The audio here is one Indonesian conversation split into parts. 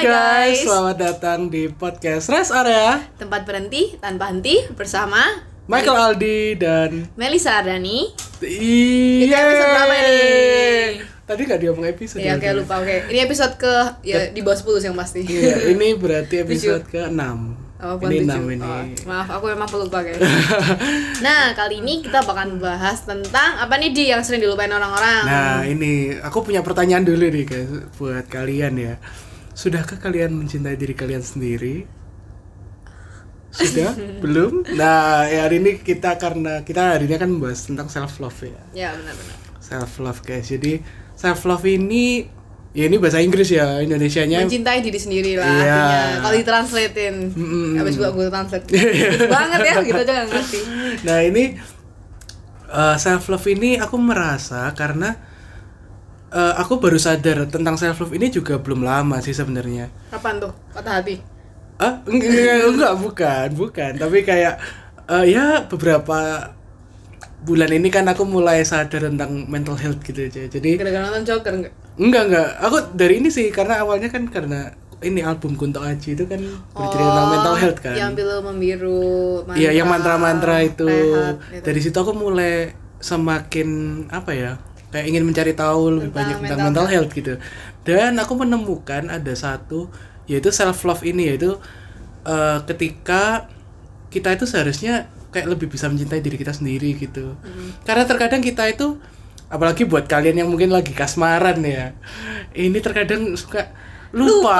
Hai guys, selamat datang di podcast Rest Area Tempat berhenti tanpa henti bersama Michael Aldi dan Melisa Ardani. Iya. episode berapa ini? Tadi gak diomong episode. Ya, tadi. oke lupa oke. Ini episode ke ya di bawah 10 sih yang pasti. Iya, ini berarti episode ke-6 Oh, Ini tujuh. 6 ini. Oh, maaf, aku emang pelupa guys. nah, kali ini kita bakalan bahas tentang apa nih di yang sering dilupain orang-orang. Nah, ini aku punya pertanyaan dulu nih guys buat kalian ya. Sudahkah kalian mencintai diri kalian sendiri? Sudah? Belum? Nah, ya hari ini kita karena kita hari ini akan membahas tentang self love ya. Ya, benar-benar. Self love guys. Jadi self love ini ya ini bahasa Inggris ya, Indonesianya Mencintai diri sendiri lah artinya. Kalau ditranslatein. Mm-mm. Habis gua Google Translate. Banget ya, gitu aja nggak ngerti. Nah ini self love ini aku merasa karena eh, aku baru sadar tentang self love ini juga belum lama sih sebenarnya. Kapan tuh? Patah hati. Ah enggak, enggak, enggak, bukan bukan tapi kayak eh, ya beberapa bulan ini kan aku mulai sadar tentang mental health gitu aja. Jadi Gara-gara nonton Joker enggak? enggak enggak aku dari ini sih karena awalnya kan karena ini album Kunto Aji itu kan bercerita tentang mental health kan. Yang pilu membiru, Iya, yang mantra-mantra itu. rehat, gitu. Dari situ aku mulai semakin apa ya? Kayak ingin mencari tahu lebih Tentang banyak tentang mental mental health gitu. Dan aku menemukan ada satu yaitu self love ini yaitu eh, ketika kita itu seharusnya kayak lebih bisa mencintai diri kita sendiri gitu. Hmm. Karena terkadang kita itu apalagi buat kalian yang mungkin lagi kasmaran ya. Ini terkadang suka lupa.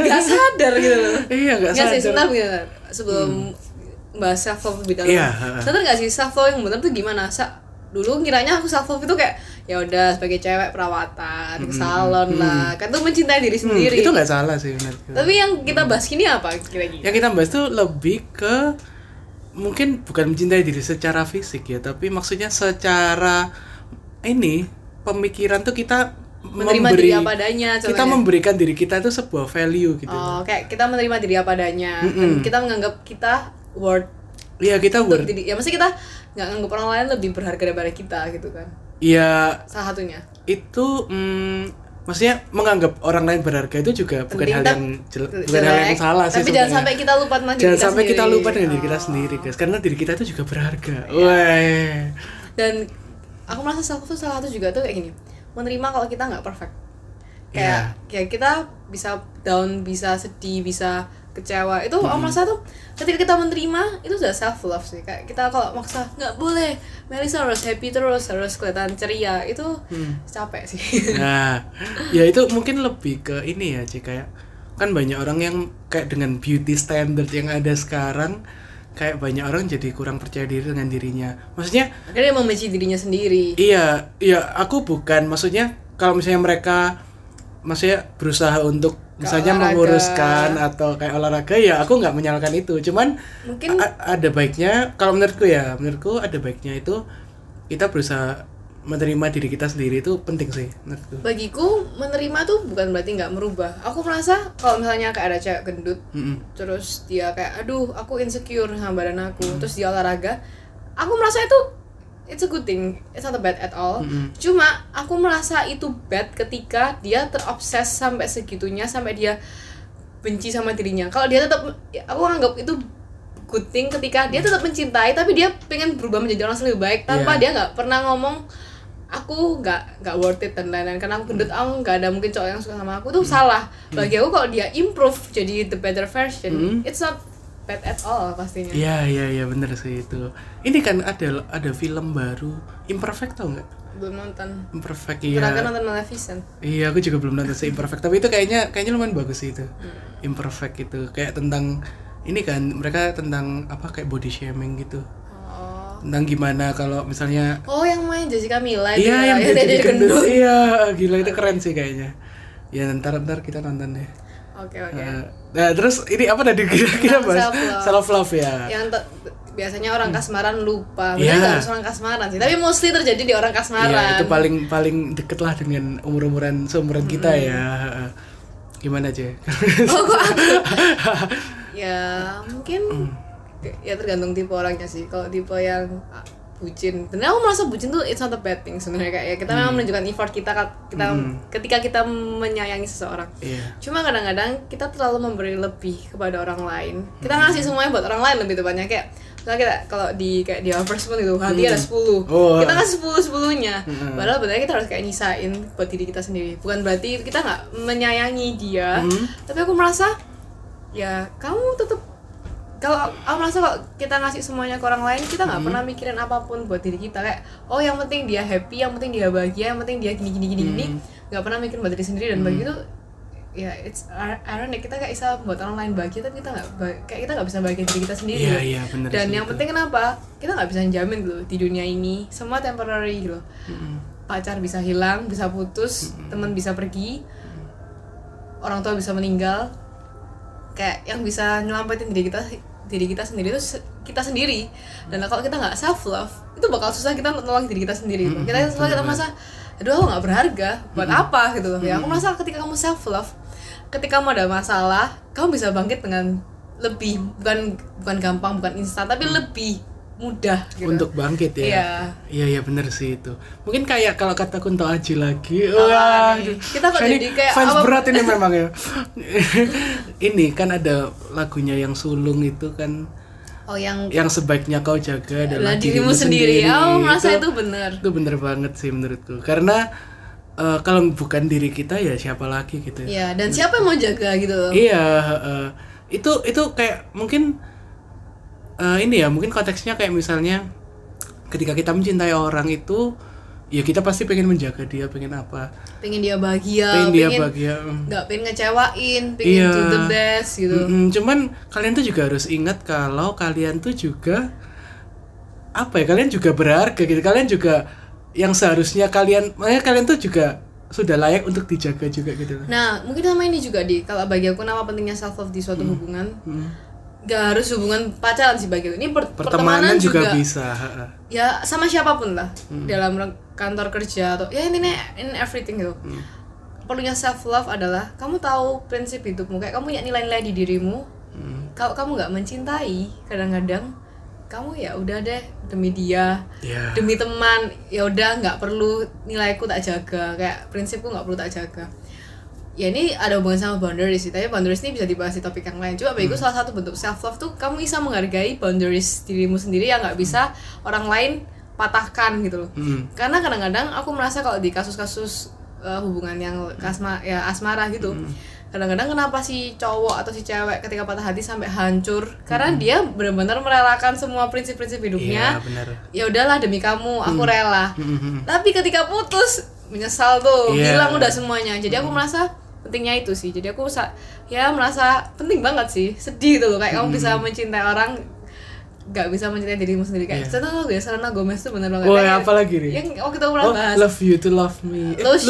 Gak sadar gitu loh. iya, nggak Nggak sih, sadar. sebentar gitu. Sebelum bahas self love lebih dalam. Iya, heeh. Sadar gak sih self love yang benar tuh gimana? Sa dulu ngiranya aku self love itu kayak ya udah sebagai cewek perawatan, ke salon lah. Kan tuh mencintai diri Hmm, sendiri. itu nggak salah sih menurutku. Tapi yang kita bahas ini apa kira-kira? yang kita bahas tuh lebih ke mungkin bukan mencintai diri secara fisik ya tapi maksudnya secara ini pemikiran tuh kita Menerima memberi diri apa adanya kita contohnya. memberikan diri kita itu sebuah value gitu Oh, kayak kita menerima diri apa adanya. Dan kita menganggap kita worth iya kita ber diri. Ya maksudnya kita nggak nganggap orang lain lebih berharga daripada kita gitu kan. iya Salah satunya. itu mm, maksudnya menganggap orang lain berharga itu juga bukan Penting, hal tapi- yang jel- bukan jelek. hal yang salah sih Tapi jangan sampai kita lupa tentang diri jangan kita sampai kita lupa dengan diri kita. Iya. sendiri guys karena diri kita itu juga berharga Wah. Dan aku merasa self tuh salah satu juga tuh kayak gini. Menerima kalau kita nggak perfect. Kayak Iya. kayak kita bisa down, bisa sedih, bisa kecewa. Itu Hmm. merasa tuh ketika kita menerima itu sudah self love sih. Kayak kita kalau maksa nggak boleh. Melisa harus happy terus, harus kelihatan ceria. Itu Hmm. capek sih. Nah, ya itu mungkin lebih ke ini ya, Ci kayak kan banyak orang yang kayak dengan beauty standard yang ada sekarang kayak banyak orang jadi kurang percaya diri dengan dirinya. Maksudnya Akhirnya membenci dirinya sendiri. iya, iya aku bukan maksudnya kalau misalnya mereka maksudnya berusaha untuk misalnya olahraga. menguruskan atau kayak olahraga ya aku nggak menyalahkan itu. Cuman Mungkin ada baiknya kalau menurutku ya, menurutku ada baiknya itu kita berusaha menerima diri kita sendiri itu penting sih menurutku. bagiku menerima tuh bukan berarti nggak merubah. Aku merasa kalau misalnya kayak ada cewek gendut Mm-mm. terus dia kayak aduh aku insecure sama badan aku Hmm. terus dia olahraga aku merasa itu it's a good thing. It's not a bad at all. Mm-mm. cuma aku merasa itu bad ketika dia terobses sampai segitunya sampai dia benci sama dirinya. Kalau dia tetap aku anggap itu good thing ketika dia tetap mencintai tapi dia pengen berubah menjadi orang yang lebih baik tanpa Iya. dia nggak pernah ngomong aku nggak nggak worth it dan lain-lain. Karena aku gendut aku nggak ada mungkin cowok yang suka sama aku. Tuh salah bagi aku kalau dia improve jadi the better version. Hmm. it's not bad at all pastinya Iya iya iya bener sih itu. Ini kan ada ada film baru Imperfect tau nggak? belum nonton Imperfect Pernah kan iya. nonton Maleficent Iya aku juga belum nonton si Imperfect tapi itu kayaknya kayaknya lumayan bagus sih itu. Hmm. Imperfect itu kayak tentang ini kan mereka tentang apa kayak body shaming gitu. oh Tentang gimana kalau misalnya oh yang main Jessica Mila Iya yang ya, dia jadi gendut gendut. Iya gila itu keren sih kayaknya. Ya ntar ntar kita nonton deh. Oke oke Eh, Nah terus ini apa tadi kita kita self-love. self love ya. yang biasanya orang kasmaran lupa Iya. Nggak harus orang kasmaran sih tapi mostly terjadi di orang kasmaran Iya, itu paling paling deket lah dengan umur-umuran seumuran kita ya. Heeh. Gimana aja? oh kok aku ya mungkin ya tergantung tipe orangnya sih kalau tipe yang bucin. Sebenarnya aku merasa bucin tuh it's not a bad thing sebenarnya kayak ya. Kita memang menunjukkan effort kita kita ketika kita menyayangi seseorang. Iya. cuma kadang-kadang kita terlalu memberi lebih kepada orang lain. Kita ngasih semuanya buat orang lain lebih tepatnya kayak misalnya kita kalau di kayak di moon itu hati ada 10 Oh. kita kasih 10 sepuluhnya. Padahal sebenarnya kita harus kayak nyisain buat diri kita sendiri. Bukan berarti kita nggak menyayangi dia tapi aku merasa ya kamu tetap kalau aku merasa kalau kita ngasih semuanya ke orang lain kita nggak pernah mikirin apa pun buat diri kita. Kayak oh yang penting dia happy yang penting dia bahagia yang penting dia gini gini gini gini nggak pernah mikirin buat diri sendiri. Dan begitu ya it's ir- ironic. Kita kayak bisa buat orang lain bahagia tapi kita nggak kayak kita nggak bisa bahagia diri kita sendiri. Iya, iya, bener dan sih yang itu. penting kenapa? Kita nggak bisa jamin gitu di dunia ini. Semua temporary gitu pacar bisa hilang bisa putus teman bisa pergi orang tua bisa meninggal. Kayak yang bisa nyelamatin diri kita diri kita sendiri itu kita sendiri. Dan kalau kita nggak self love itu bakal susah kita nolong diri kita sendiri. Gitu. kita selalu kita merasa aduh aku nggak berharga. Buat apa? Gitu ya aku merasa ketika kamu self love ketika kamu ada masalah kamu bisa bangkit dengan lebih bukan bukan gampang bukan instan tapi lebih mudah gitu. untuk bangkit ya Iya. iya iya bener sih itu mungkin kayak kalau kata Kunto Aji lagi Apa wah nih? Kita kok jadi kayak fans apa- berat ini memang ya ini kan ada lagunya yang sulung itu kan oh yang yang sebaiknya kau jaga adalah adalah dirimu sendiri, oh merasa itu benar itu bener banget sih menurutku karena eh, kalau bukan diri kita ya siapa lagi gitu ya Iya, dan siapa yang mau jaga gitu loh. Iya, heeh. itu itu kayak mungkin eh, ini ya, mungkin konteksnya kayak misalnya ketika kita mencintai orang itu ya kita pasti pengen menjaga dia, pengen apa? Pengen dia bahagia, pengen dia pengen bahagia. mm. nggak pengen ngecewain, pengen Iya. do the best gitu. Mm-mm, cuman kalian tuh juga harus ingat kalau kalian tuh juga apa ya? Kalian juga berharga gitu. Kalian juga yang seharusnya kalian, makanya kalian tuh juga sudah layak untuk dijaga juga gitu. Nah, mungkin sama ini juga di kalau bagi aku nama pentingnya self love di suatu hubungan. Mm. Gak harus hubungan pacaran sih bagi. Ini per- Pertemanan pertemanan juga, juga, bisa. ya sama siapa pun lah dalam re- kantor kerja atau ya intinya in everything gitu. Perlunya self love adalah kamu tahu prinsip hidupmu kayak kamu punya nilai-nilai di dirimu. Kalau kamu nggak mencintai, kadang-kadang kamu ya udah deh demi dia Ya. demi teman ya udah nggak perlu nilaiku tak jaga kayak prinsipku nggak perlu tak jaga ya ini ada hubungan sama boundaries sih tapi boundaries ini bisa dibahas di topik yang lain. Coba bagiku salah satu bentuk self love tuh kamu bisa menghargai boundaries dirimu sendiri yang nggak bisa orang lain patahkan gitu loh. Mm. karena kadang-kadang aku merasa kalau di kasus-kasus uh, hubungan yang asma ya asmara gitu kadang-kadang kenapa si cowok atau si cewek ketika patah hati sampai hancur? Karena dia benar-benar merelakan semua prinsip-prinsip Iya, hidupnya benar. ya udahlah demi kamu aku rela. Mm-mm. tapi ketika putus menyesal tuh Iya. hilang udah semuanya. Jadi aku merasa pentingnya itu sih jadi aku ya merasa penting banget sih sedih tuh loh kayak kamu bisa mencintai orang gak bisa mencintai dirimu sendiri kayak Iya. contoh ya Selena Gomez tuh bener banget Kayak- apa lagi nih? yang waktu kita pernah Oh, bahas love you to love me. Eh, lose,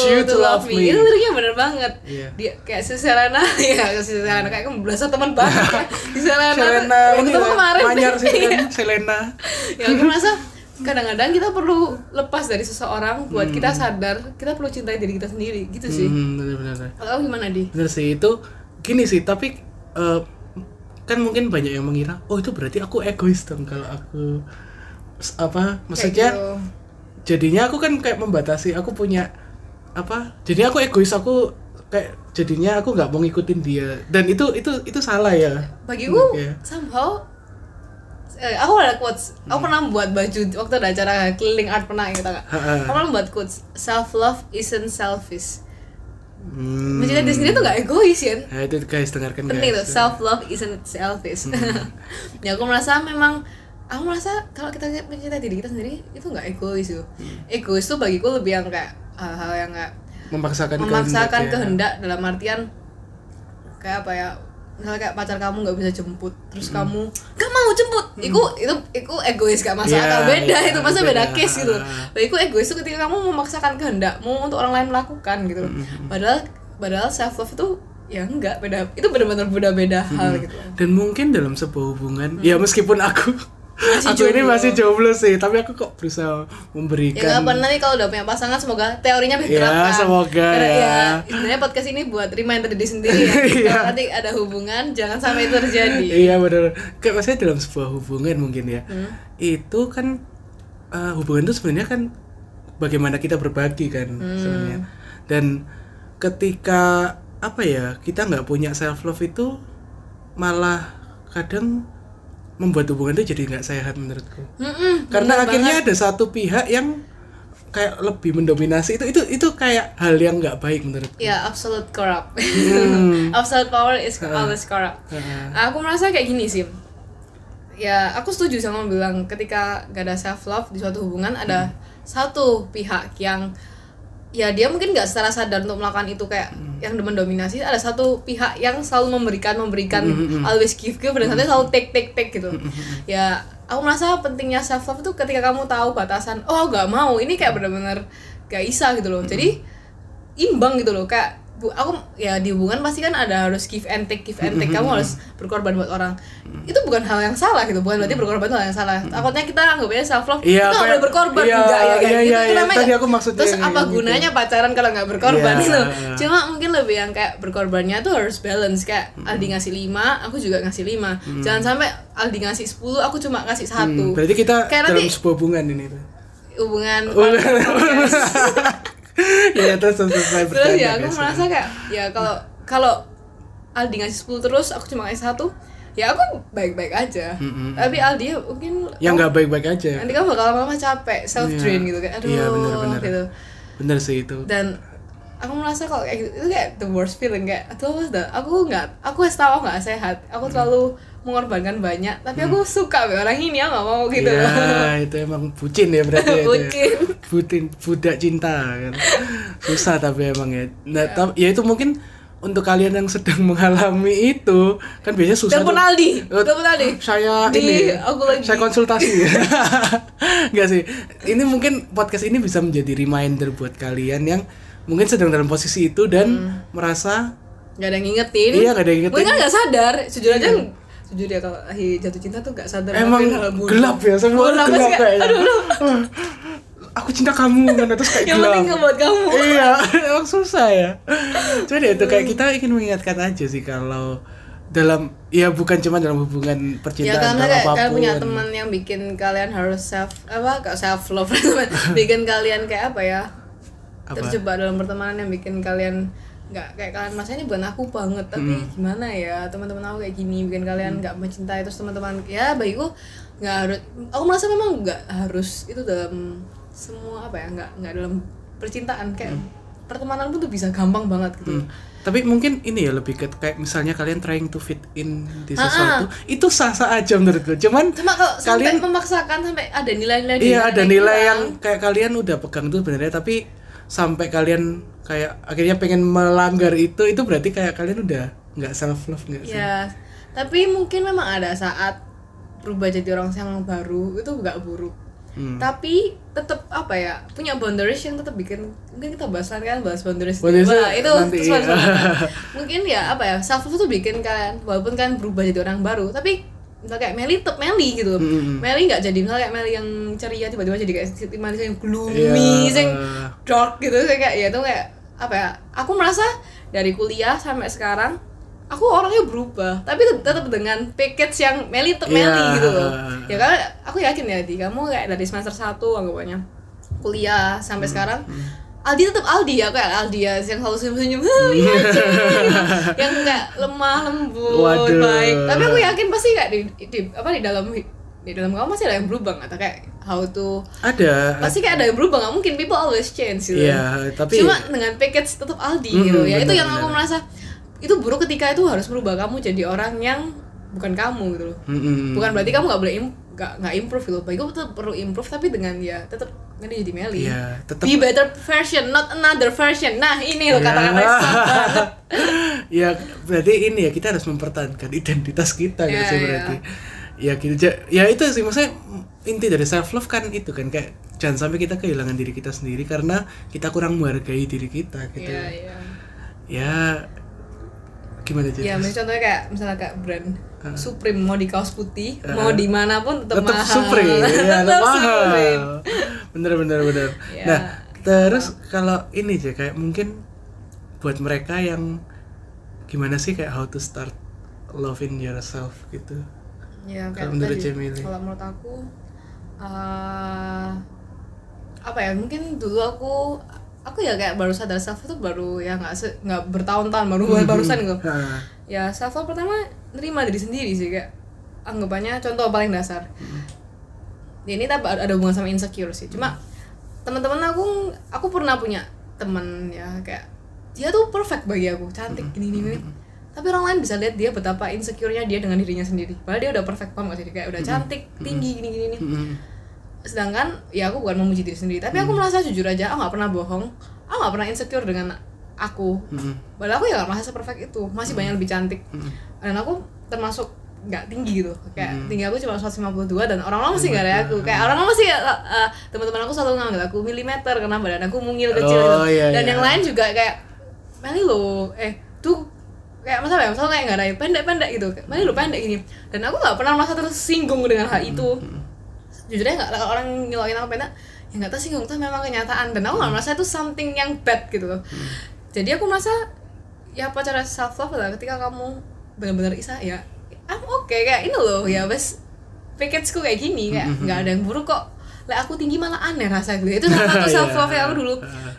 you, to love me. Itu liriknya bener banget. Iya. Dia kayak si Selena, ya si Selena kayak kamu berasa teman banget. Si Selena, Selena waktu ini kemarin. Manyar sih Iya. kan Selena. ya aku merasa kadang-kadang kita perlu lepas dari seseorang buat kita Hmm. sadar kita perlu cintai diri kita sendiri gitu sih. Hmm, benar-benar. Kalau kamu gimana di? Bener sih itu gini sih, tapi eh, kan mungkin banyak yang mengira, oh itu berarti aku egois dong kalau aku apa maksudnya gitu. jadinya aku kan kayak membatasi aku punya apa jadinya aku egois aku kayak jadinya aku nggak mau ngikutin dia dan itu itu itu salah ya Bagiku Oke. somehow eh, aku ada quotes. Aku pernah buat baju waktu ada acara keliling art pernah gitu. Ha-ha. Aku pernah buat quotes. Self love isn't selfish. Hmm. Mencintai diri sendiri tuh gak egois ya. Nah, itu guys dengarkan penting tuh self love isn't selfish ya aku merasa memang aku merasa kalau kita mencintai diri kita sendiri itu nggak egois tuh egois tuh bagiku lebih yang kayak hal-hal yang kayak memaksakan memaksakan kehendak ya. kehendak dalam artian kayak apa ya misalnya kayak pacar kamu nggak bisa jemput terus kamu gak mau jemput. Itu itu itu egois gak masuk Iya, akal. Beda iya, itu masa beda. beda. case gitu. Bagiku egois itu ketika kamu memaksakan kehendakmu untuk orang lain melakukan gitu. Padahal padahal self love itu ya enggak beda itu benar-benar beda-beda hal gitu. Dan mungkin dalam sebuah hubungan ya meskipun aku Masih aku ini masih jomblo sih tapi aku kok berusaha ya memberikan nggak apa nanti kalau udah punya pasangan semoga teorinya bisa Ya, diterapkan semoga Karena ya. sebenarnya podcast ini buat reminder diri sendiri ya. Iya. nanti ada hubungan jangan sampai itu terjadi. Iya benar kayak maksudnya dalam sebuah hubungan mungkin ya. Hmm. itu kan eh, hubungan itu sebenarnya kan bagaimana kita berbagi kan sebenarnya. Dan ketika apa ya kita nggak punya self love itu malah kadang membuat hubungan itu jadi nggak sehat menurutku Mm-mm, karena bener akhirnya banget. ada satu pihak yang kayak lebih mendominasi itu itu itu kayak hal yang nggak baik menurutku ya absolute corrupt Hmm. absolute power is always corrupt Heeh. aku merasa kayak gini sih ya aku setuju sama bilang ketika gak ada self love di suatu hubungan ada Hmm. satu pihak yang ya dia mungkin nggak secara sadar untuk melakukan itu kayak Hmm. yang mendominasi. Ada satu pihak yang selalu memberikan memberikan Hmm, always give give dan satu selalu take take take gitu. Ya aku merasa pentingnya self love itu ketika kamu tahu batasan oh gak mau. Ini kayak benar-benar gak bisa gitu loh. Jadi imbang gitu loh. Kayak aku ya di hubungan pasti kan ada harus give and take give and take. Kamu harus berkorban buat orang. Itu bukan hal yang salah gitu bukan berarti berkorban itu hal yang salah. Takutnya kita anggapnya self love Iya, itu nggak boleh berkorban iya, enggak ya kayak iya, gitu. iya, itu iya. namanya Tadi aku maksudnya terus apa gitu. gunanya pacaran kalau nggak berkorban Iya, gitu? Cuma mungkin lebih yang kayak berkorbannya tuh harus balance. Kayak Aldi ngasih 5 aku juga ngasih 5 jangan sampai Aldi ngasih 10 aku cuma ngasih satu. Hmm, berarti kita Kayak dalam nanti- sebuah hubungan ini tuh. hubungan ya terus terus selesai terus ya aku merasa kayak ya kalau kalau Aldi ngasih 10 terus aku cuma ngasih satu ya aku baik-baik aja Mm-mm. tapi Aldi ya mungkin yang nggak baik-baik aja nanti kamu bakal lama-lama capek self drain Iya. gitu kayak aduh Iya, bener-bener. gitu bener sih itu dan aku merasa kalau kayak gitu itu kayak the worst feeling kayak aduh aku nggak aku harus tahu nggak sehat aku Hmm. terlalu mengorbankan banyak tapi aku suka sama orang ini aku nggak mau gitu ya itu emang bucin ya berarti ya itu ya. Bucin budak cinta kan. Susah tapi emang ya. Nah tapi ya itu mungkin untuk kalian yang sedang mengalami itu kan biasanya susah telepon. Aldi. Oh, telepon Aldi. saya Di, ini aku lagi. saya konsultasi. Enggak sih. Ini mungkin podcast ini bisa menjadi reminder buat kalian yang mungkin sedang dalam posisi itu dan merasa nggak ada yang ngingetin. Iya, nggak ada yang ngingetin. mungkin kan nggak sadar. Jujur aja jujur ya kalau jatuh cinta tuh nggak sadar. Emang gelap ya semua Gelap, gelap kayak, kayaknya. aduh, aduh. Aku cinta kamu kan? Terus kayak yang gelap. penting ngebuat kamu. Iya emang susah ya. Cuma ya itu kayak kita ingin mengingatkan aja sih kalau dalam ya bukan cuma dalam hubungan ya percintaan karena dalam kayak apa pun kalian punya teman yang bikin kalian harus self apa self love bikin kalian kayak apa ya? Apa? terjebak dalam pertemanan yang bikin kalian nggak kayak kalian masa ini bukan aku banget tapi Hmm. gimana ya? Teman-teman aku kayak gini bikin kalian nggak mencintai terus teman-teman ya bagiku nggak harus aku merasa memang nggak harus itu dalam semua apa ya nggak nggak dalam percintaan kayak pertemanan pun tuh bisa gampang banget gitu Hmm. Tapi mungkin ini ya lebih ke kayak misalnya kalian trying to fit in di Ah, sesuatu, itu sah-sah aja menurutku. Cuman cuma kalau sampai kalian memaksakan sampai ada nilai-nilai iya ada nilai yang kurang. kayak kalian udah pegang tuh sebenarnya tapi sampai kalian kayak akhirnya pengen melanggar itu itu berarti kayak kalian udah nggak self love nggak sih? Ya, tapi mungkin memang ada saat berubah jadi orang yang baru itu nggak buruk. Hmm. Tapi tetap apa ya punya boundaries yang tetap bikin mungkin kita bahas kan bahas boundaries. Itu itu nanti, terus iya. mungkin ya apa ya self love tuh bikin kalian walaupun kan berubah jadi orang baru tapi misal kayak Meli tetap Meli gitu. Mm-mm. Meli nggak jadi misal kayak Meli yang ceria tiba-tiba jadi kayak Siti Manis yang gloomy, Iya. yang dark gitu Saya kayak ya itu kayak apa ya aku merasa dari kuliah sampai sekarang aku orangnya berubah tapi tet- tetap dengan package yang Meli tetap Meli Iya. gitu loh ya kan aku yakin ya di kamu kayak dari semester 1 anggapannya kuliah sampai Hmm, sekarang Aldi tetap Aldi ya kayak Aldi ya yang selalu senyum-senyum "Oh, iya, Cek," gitu. yang kayak lemah lembut Waduh. baik tapi aku yakin pasti kayak di, di apa di dalam di dalam kamu masih ada yang berubah nggak atau kayak how to Ada. pasti kayak ada yang berubah nggak mungkin people always change gitu Iya, tapi cuma dengan package tetap Aldi Mm-mm, gitu ya itu benar, yang aku benar. merasa itu buruk ketika itu harus berubah kamu jadi orang yang bukan kamu gitu loh. Mm-mm. bukan berarti kamu nggak boleh im nggak nggak improve gitu bagi tetap perlu improve tapi dengan ya tetap nanti jadi Meli Iya, tetap be better version not another version. Nah ini loh Ya. kata-kata susah banget. Ya berarti ini ya kita harus mempertahankan identitas kita nggak Ya, sih ya. berarti. Ya gitu. Ya itu sih maksudnya inti dari self love kan itu kan kayak jangan sampai kita kehilangan diri kita sendiri karena kita kurang menghargai diri kita gitu. Iya, iya. ya gimana jadi Ya, misalnya contohnya kayak misalnya kayak brand Supreme mau di kaos putih, Ah. mau di mana pun tetap tetap mahal. supreme ya tetap mahal Supreme. bener bener bener Ya. nah terus kalau ini aja kayak mungkin buat mereka yang gimana sih kayak how to start loving yourself gitu Ya, Kalau menurut Jamili. Kalau menurut aku eh, apa ya mungkin dulu aku aku ya kayak baru sadar self itu baru ya nggak nggak bertahun-tahun baru Hmm. barusan gitu. Ya self love pertama nerima diri sendiri sih kayak anggapannya contoh paling dasar. Ya, ini tapi ada hubungan sama insecure sih. Cuma teman-teman aku aku pernah punya temen ya kayak dia tuh perfect bagi aku. Cantik gini gini, gini. tapi orang lain bisa lihat dia betapa insecure-nya dia dengan dirinya sendiri. Padahal dia udah perfect gak sih kayak udah cantik tinggi gini gini, gini. Sedangkan ya aku bukan memuji diri sendiri tapi aku merasa jujur aja aku nggak pernah bohong. Aku nggak pernah insecure dengan aku. Mm, padahal aku ya gak merasa perfect itu masih banyak yang lebih cantik. Dan aku termasuk nggak tinggi gitu kayak tinggi aku cuma 152 dan orang-orang masih nggak ada aku kayak orang-orang masih uh, teman-teman aku selalu nganggil aku milimeter karena badan aku mungil kecil Oh, gitu iya, dan iya. yang lain juga kayak Meli lo eh tuh kayak masalah ya masalah kayak nggak ada pendek-pendek gitu. Meli lo pendek ini. Dan aku nggak pernah merasa tersinggung dengan hal itu. jujur aja nggak kalau orang ngilokin aku pendek ya nggak tersinggung itu memang kenyataan. Dan aku nggak merasa itu something yang bad gitu loh. Jadi aku merasa ya apa cara self love adalah ketika kamu benar-benar isa ya I'm oke kayak ini loh ya bes packageku kayak gini kayak nggak ada yang buruk kok. Lah aku tinggi malah aneh rasa gitu. Itu salah satu Iya. self love yang aku dulu.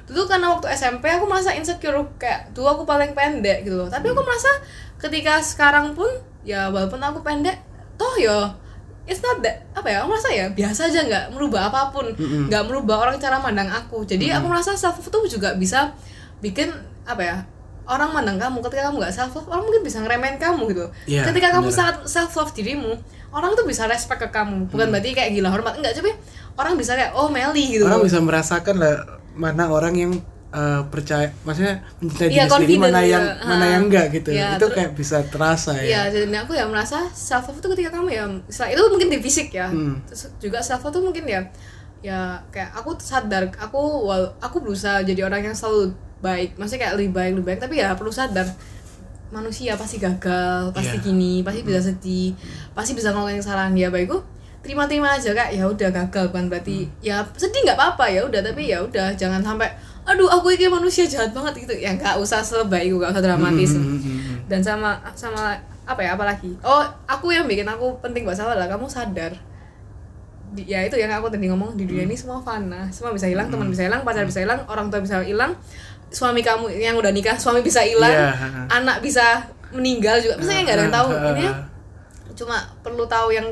dulu karena waktu SMP aku merasa insecure kayak dulu aku paling pendek gitu loh. Tapi aku merasa ketika sekarang pun ya walaupun aku pendek toh ya it's not that apa ya? Aku merasa ya biasa aja nggak merubah apa pun. Nggak merubah orang cara mandang aku. Jadi aku merasa self love itu juga bisa bikin apa ya orang mandang kamu. Ketika kamu nggak self love orang mungkin bisa ngeremehin kamu gitu. Iya, ketika kamu bener. sangat self love dirimu orang tuh bisa respect ke kamu. Bukan berarti kayak gila hormat. Enggak tapi orang bisa kayak oh Meli gitu. Orang bisa merasakan lah mana orang yang eh, percaya maksudnya mencintai Iya, diri sendiri mana yang juga. mana Ah. yang enggak gitu Iya, itu kayak bisa terasa Iya, ya jadi aku ya merasa self love itu ketika kamu ya, itu mungkin di fisik ya, Hmm. Terus juga self love tuh mungkin ya, ya kayak aku sadar, aku wal, aku berusaha jadi orang yang selalu baik, maksudnya kayak lebih baik lebih baik, tapi ya perlu sadar manusia pasti gagal, pasti Iya. gini, pasti bisa sedih, pasti bisa ngelakuin kesalahan ya baikku terima-terima aja kak ya udah gagal bukan berarti ya sedih nggak apa-apa ya udah tapi ya udah jangan sampai aduh aku ini manusia jahat banget gitu. Ya nggak usah sebaik nggak usah dramatis. Hmm, hmm, hmm, hmm. dan sama sama apa ya apalagi? Oh aku yang bikin aku penting buat salah lah kamu sadar. Di- ya itu yang aku tadi ngomong di dunia ini semua fana. Semua bisa hilang teman bisa hilang pacar bisa hilang orang tua bisa hilang suami kamu yang udah nikah suami bisa hilang ha. anak bisa meninggal juga. Misalnya nggak ada yang tahu ini cuma perlu tahu yang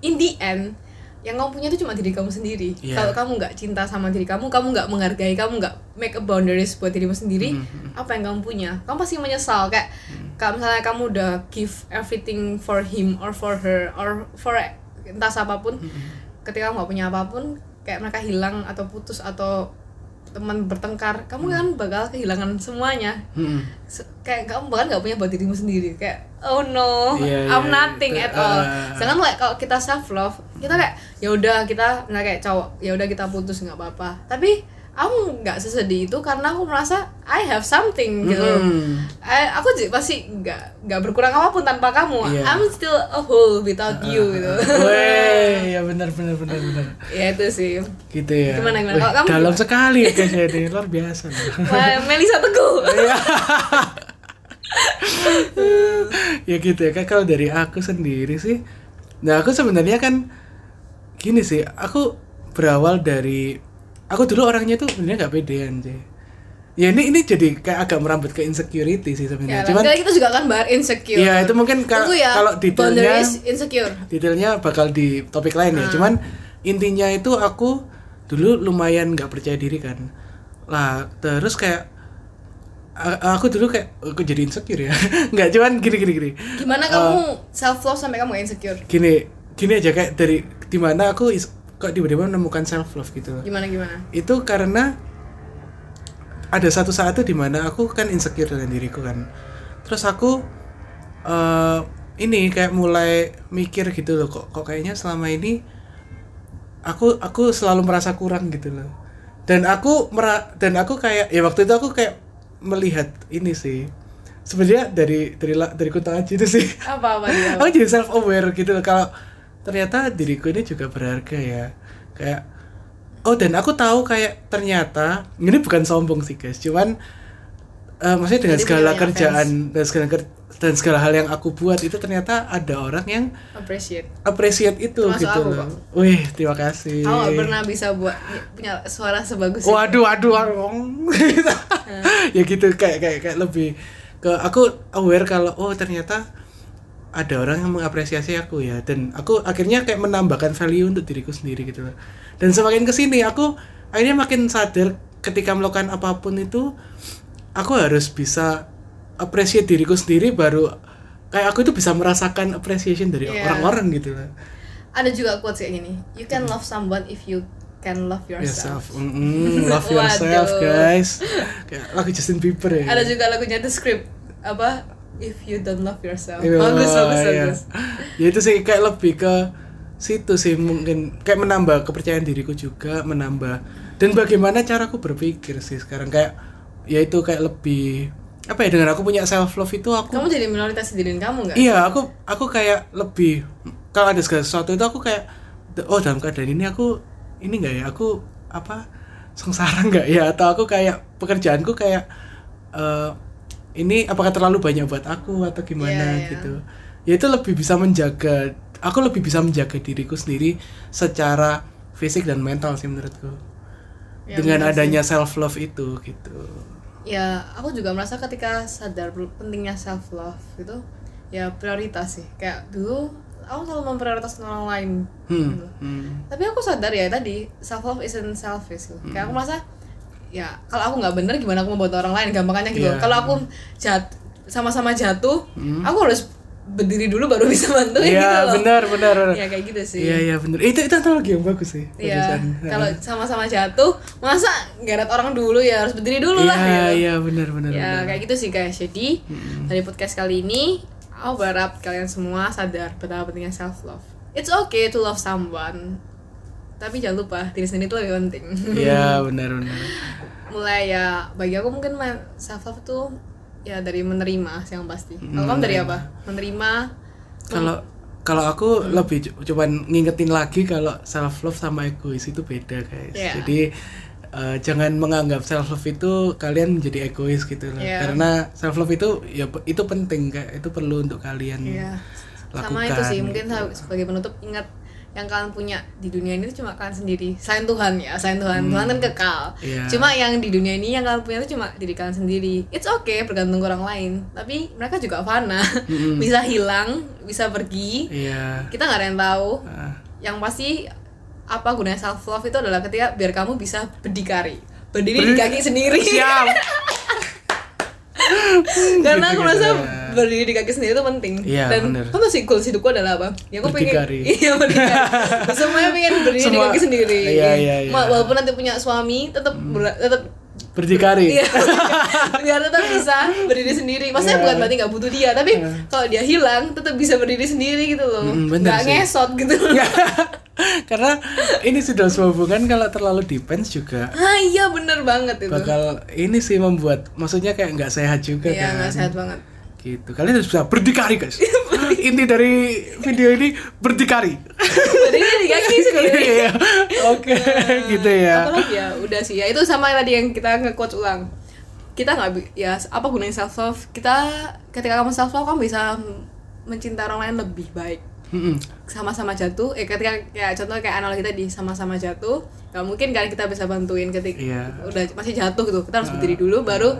in the end yang kamu punya itu cuma diri kamu sendiri. Iya. Kalau kamu nggak cinta sama diri kamu, kamu nggak menghargai, kamu nggak make a boundaries buat dirimu sendiri, Hmm, apa yang kamu punya? Kamu pasti menyesal kayak kalau misalnya kamu udah give everything for him or for her or for entah siapa pun, Hmm, ketika kamu nggak punya apa pun, kayak mereka hilang atau putus atau teman bertengkar, kamu kan bakal kehilangan semuanya. Hmm, kayak kamu bahkan nggak punya buat dirimu sendiri kayak oh no Iya, I'm iya, nothing itu, at all. Sedangkan like, kalau kita self love kita kayak ya udah kita misalnya kayak cowok ya udah kita putus nggak apa-apa. Tapi aku nggak sesedih itu karena aku merasa I have something gitu Hmm. I- aku pasti nggak nggak berkurang apa pun tanpa kamu Iya. I'm still a whole without you gitu Weh, ya benar benar benar benar. ya itu sih Gitu ya. Gimana, gimana? Kalau kamu dalam sekali ya guys ya ini luar biasa. Melisa Teguh Iya. ya gitu ya kan kalau dari aku sendiri sih nah aku sebenarnya kan gini sih aku berawal dari aku dulu orangnya tuh sebenarnya nggak pedean sih ya ini ini jadi kayak agak merambat ke insecurity sih ya, sebenarnya cuman nanti kita juga kan bahas insecure. Iya, itu mungkin ka- Tunggu ya, kalau detailnya- insecure. detailnya bakal di topik lain ya. Cuman intinya itu aku dulu lumayan nggak percaya diri kan. Lah terus kayak aku dulu kayak aku jadi insecure ya. Nggak cuman gini gini gini. Gimana kamu self love sampai kamu insecure? gini gini aja kayak dari di mana aku is, kok tiba-tiba menemukan self love gitu loh. Gimana gimana? itu karena ada satu saat tuh di mana aku kan insecure dengan diriku kan terus aku eh ini kayak mulai mikir gitu loh kok kok kayaknya selama ini aku aku selalu merasa kurang gitu loh dan aku mera dan aku kayak ya waktu itu aku kayak melihat ini sih sebenarnya dari dari dari aji itu sih Apa apa dia? aku jadi self aware gitu loh kalau ternyata diriku ini juga berharga ya kayak oh dan aku tahu kayak ternyata ini bukan sombong sih guys cuman eh, maksudnya dengan Jadi segala kerjaan dan segala ker- dan segala hal yang aku buat itu ternyata ada orang yang appreciate appreciate itu Termasuk gitu aku, loh. Bang. Wih, terima kasih. aku gak pernah bisa buat punya suara sebagus itu Waduh, waduh, waduh. ya gitu kayak kayak kayak lebih ke aku aware kalau oh ternyata ada orang yang mengapresiasi aku ya dan aku akhirnya kayak menambahkan value untuk diriku sendiri gitu loh. Dan semakin ke sini aku akhirnya makin sadar ketika melakukan apa pun itu aku harus bisa appreciate diriku sendiri baru kayak aku itu bisa merasakan appreciation dari Iya. orang-orang gitu loh. ada juga quotes kayak gini you can love someone if you can love yourself, Yourself, Mm, love yourself guys. Kayak lagu Justin Bieber ya. ada juga lagunya The Script apa if you don't love yourself. Iya, bagus bagus iya. bagus Ya itu sih kayak lebih ke situ sih mungkin. Kayak menambah kepercayaan diriku juga menambah. Dan bagaimana caraku berpikir sih sekarang kayak ya itu kayak lebih apa ya dengan aku punya self love itu aku kamu jadi minoritas di diri kamu nggak? Iya aku aku kayak lebih kalau ada segala sesuatu itu aku kayak oh dalam keadaan ini aku ini enggak ya aku apa sengsara enggak ya? Atau aku kayak pekerjaanku kayak eh, ini apakah terlalu banyak buat aku atau gimana Iya, iya. gitu ya itu lebih bisa menjaga aku lebih bisa menjaga diriku sendiri secara fisik dan mental sih menurutku Ya, dengan benar sih. adanya self love itu gitu ya aku juga merasa ketika sadar pentingnya self love itu ya prioritas sih kayak dulu aku selalu memprioritaskan orang lain hmm, gitu. hmm. tapi aku sadar ya tadi self love isn't selfish gitu. kayak aku merasa ya kalau aku nggak bener gimana aku mau bantu orang lain gampangannya gitu Iya. kalau aku jat sama-sama jatuh Hmm. aku harus berdiri dulu baru bisa bantuin gitu Iya loh benar benar benar. ya kayak gitu sih Iya iya benar. Itu itu analogi yang bagus sih. Iya, kalau sama-sama jatuh, masa geret orang dulu ya harus berdiri dulu lah. Iya gitu. iya benar benar. Ya kayak gitu sih guys. Jadi dari podcast kali ini, aku berharap kalian semua sadar betapa pentingnya self love. It's okay to love someone, tapi jangan lupa diri sendiri itu lebih penting. Iya benar benar. Mulai ya bagi aku mungkin self love tuh ya dari menerima sih yang pasti. Kalau kamu dari apa? Menerima. Kalau kalau aku lebih cu- cuman ngingetin lagi kalau self love sama egois itu beda guys. Iya. Jadi eh, jangan menganggap self love itu kalian menjadi egois gitu loh. Iya. Karena self love itu ya itu penting kayak itu perlu untuk kalian Iya. lakukan. Sama itu sih mungkin gitu. sebagai penutup ingat yang kalian punya di dunia ini cuma kalian sendiri. Selain Tuhan ya, selain Tuhan. Tuhan kan kekal. Iya. Cuma yang di dunia ini yang kalian punya itu cuma diri kalian sendiri. It's okay bergantung ke orang lain, tapi mereka juga fana. bisa hilang, bisa pergi. Iya. Kita nggak ada yang tahu. Ah. Yang pasti apa gunanya self love itu adalah ketika biar kamu bisa berdikari. Berdiri di Berdiri- kaki sendiri. Siap. Karena aku merasa ya. berdiri di kaki sendiri itu penting. Iya, Dan bener. apa sih goals hidupku adalah apa? Ya aku Berdikari. pengen Iya, berdikari. Semuanya pengen berdiri di Semua- kaki sendiri. Iya, iya, iya. Walaupun nanti punya suami, tetap ber- tetap Berdikari. Iya, biar tetap bisa berdiri sendiri. Maksudnya Iya. bukan berarti nggak butuh dia, tapi kalau dia hilang, tetap bisa berdiri sendiri gitu loh. Mm, Nggak ngesot gitu. Karena ini sudah sebuah hubungan kalau terlalu depends juga ah iya bener banget itu. bakal ini sih membuat maksudnya kayak nggak sehat juga Iya kan nggak sehat banget. gitu kalian harus bisa berdikari guys inti dari video ini berdikari Berdiri di kaki sendiri. Iya. oke gitu ya Apa lagi ya? Udah sih ya itu sama tadi yang kita nge-quote ulang. Kita nggak ya apa gunanya self love? Kita ketika kamu self love kamu bisa mencintai orang lain lebih baik. Sama-sama jatuh. Eh ketika ya contoh kayak analogi tadi sama-sama jatuh nggak mungkin kan kita bisa bantuin ketika Iya. udah masih jatuh gitu. Kita harus berdiri dulu baru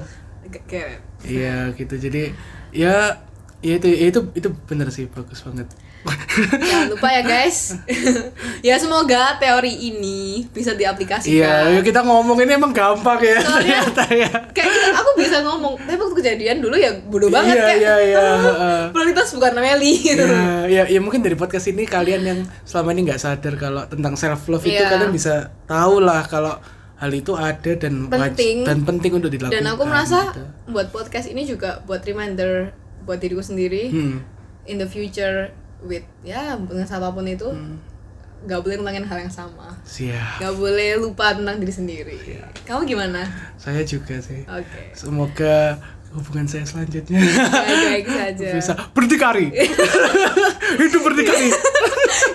kayak iya gitu. Jadi ya ya itu ya itu itu bener sih bagus banget. Jangan lupa ya guys. Ya semoga teori ini bisa diaplikasikan. Iya ya kita ngomong ini emang gampang ya Soalnya- ternyata ya. kayak aku bisa ngomong tapi waktu kejadian dulu ya bodoh banget Iya, kayak iya, iya, "Ah, heeh." prioritas bukan Meli gitu Ya, ya, ya mungkin dari podcast ini kalian yang selama ini nggak sadar kalau tentang self love itu Iya. kalian bisa tahu lah kalau hal itu ada dan waj- Penting. dan penting untuk dilakukan. dan aku merasa gitu. buat podcast ini juga buat reminder buat diriku sendiri Hmm. in the future with ya dengan siapa pun itu Hmm. Nggak boleh ngulangin hal yang sama Siap. nggak boleh lupa tentang diri sendiri Iya. kamu gimana Saya juga sih. oke Semoga hubungan saya selanjutnya baik-baik saja bisa berdikari. Hidup berdikari.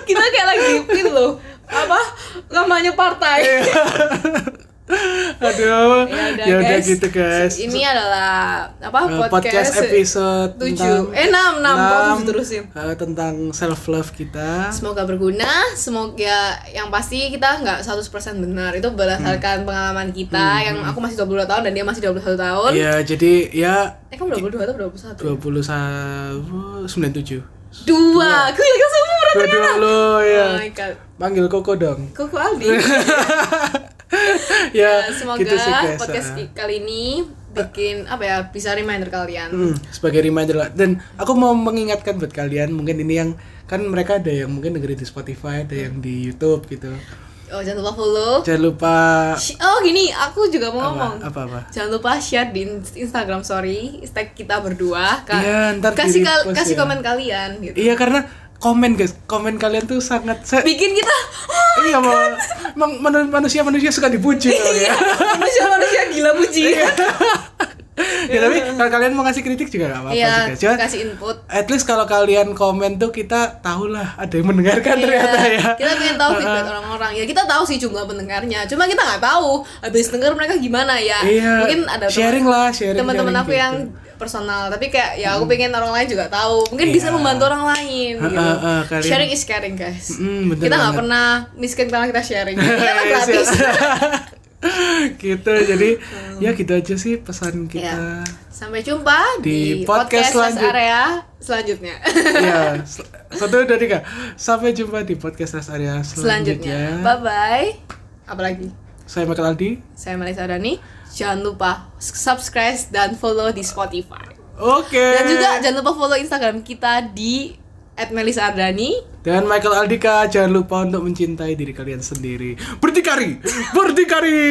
kita kayak lagi itu loh apa kampanye partai Iya. Aduh, Ya udah ya udah guys. gitu guys. Ini adalah apa Eh, podcast episode tujuh. tentang eh enam enam. Kok enam, tujuh terusin eh, tentang self love kita. Semoga berguna, semoga yang pasti kita nggak 100% benar. Itu berdasarkan pengalaman kita Yang aku masih 22 tahun dan dia masih 21 tahun. Ya, jadi ya Eh kamu 22 atau 21? 21 97. Dua, aku yakin semua Dua lo ya. Oh my god Panggil Koko dong. Koko Aldi ya, Semoga gitu sih guys. podcast Ah. kali ini bikin apa ya bisa reminder kalian Hmm, sebagai reminder lah. Dan aku mau mengingatkan buat kalian, mungkin ini yang kan mereka ada yang mungkin dengerin di Spotify, ada yang di YouTube gitu. Oh jangan lupa follow Jangan lupa Oh gini, aku juga mau ngomong apa apa. apa. Jangan lupa share di Instagram story Tag kita berdua Kak. Iya, ntar kasih kal- kasih ya. komen kalian gitu. Iya karena komen guys, komen kalian tuh sangat se- Bikin kita iya mau emang manu- manusia manusia suka dipuji tau ya. manusia-manusia gila puji. ya tapi kalau kalian mau ngasih kritik juga gak apa-apa Iya, sih guys. Cuma kasih input. at least kalau kalian komen tuh kita tahu lah ada yang mendengarkan ternyata ya. Iya, Kita pengen tahu feedback orang-orang. Ya kita tahu sih jumlah pendengarnya. Cuma kita nggak tahu habis denger mereka gimana ya. Iya, Mungkin ada sharing teman- lah, sharing, Teman-teman aku gitu. yang personal, tapi kayak ya aku pengen orang lain juga tahu. Mungkin bisa Iya. membantu orang lain gitu. ah, kalian- Sharing is caring, guys. Mm, kita nggak pernah miskin karena kita sharing. Kita Yes, gratis. yes. gitu jadi ya gitu aja sih pesan kita Iya. Sampai jumpa Di di, podcast podcast, selanjut- area selanjutnya. ya sel- satu dari tiga sampai jumpa di podcast rest area selanjutnya, selanjutnya. Bye bye. Apalagi? saya Michael Aldi Saya Melisa Dani. Jangan lupa subscribe dan follow di Spotify. oke Dan juga jangan lupa follow Instagram kita di @melisardani. dan Michael Aldika jangan lupa untuk mencintai diri kalian sendiri berdikari berdikari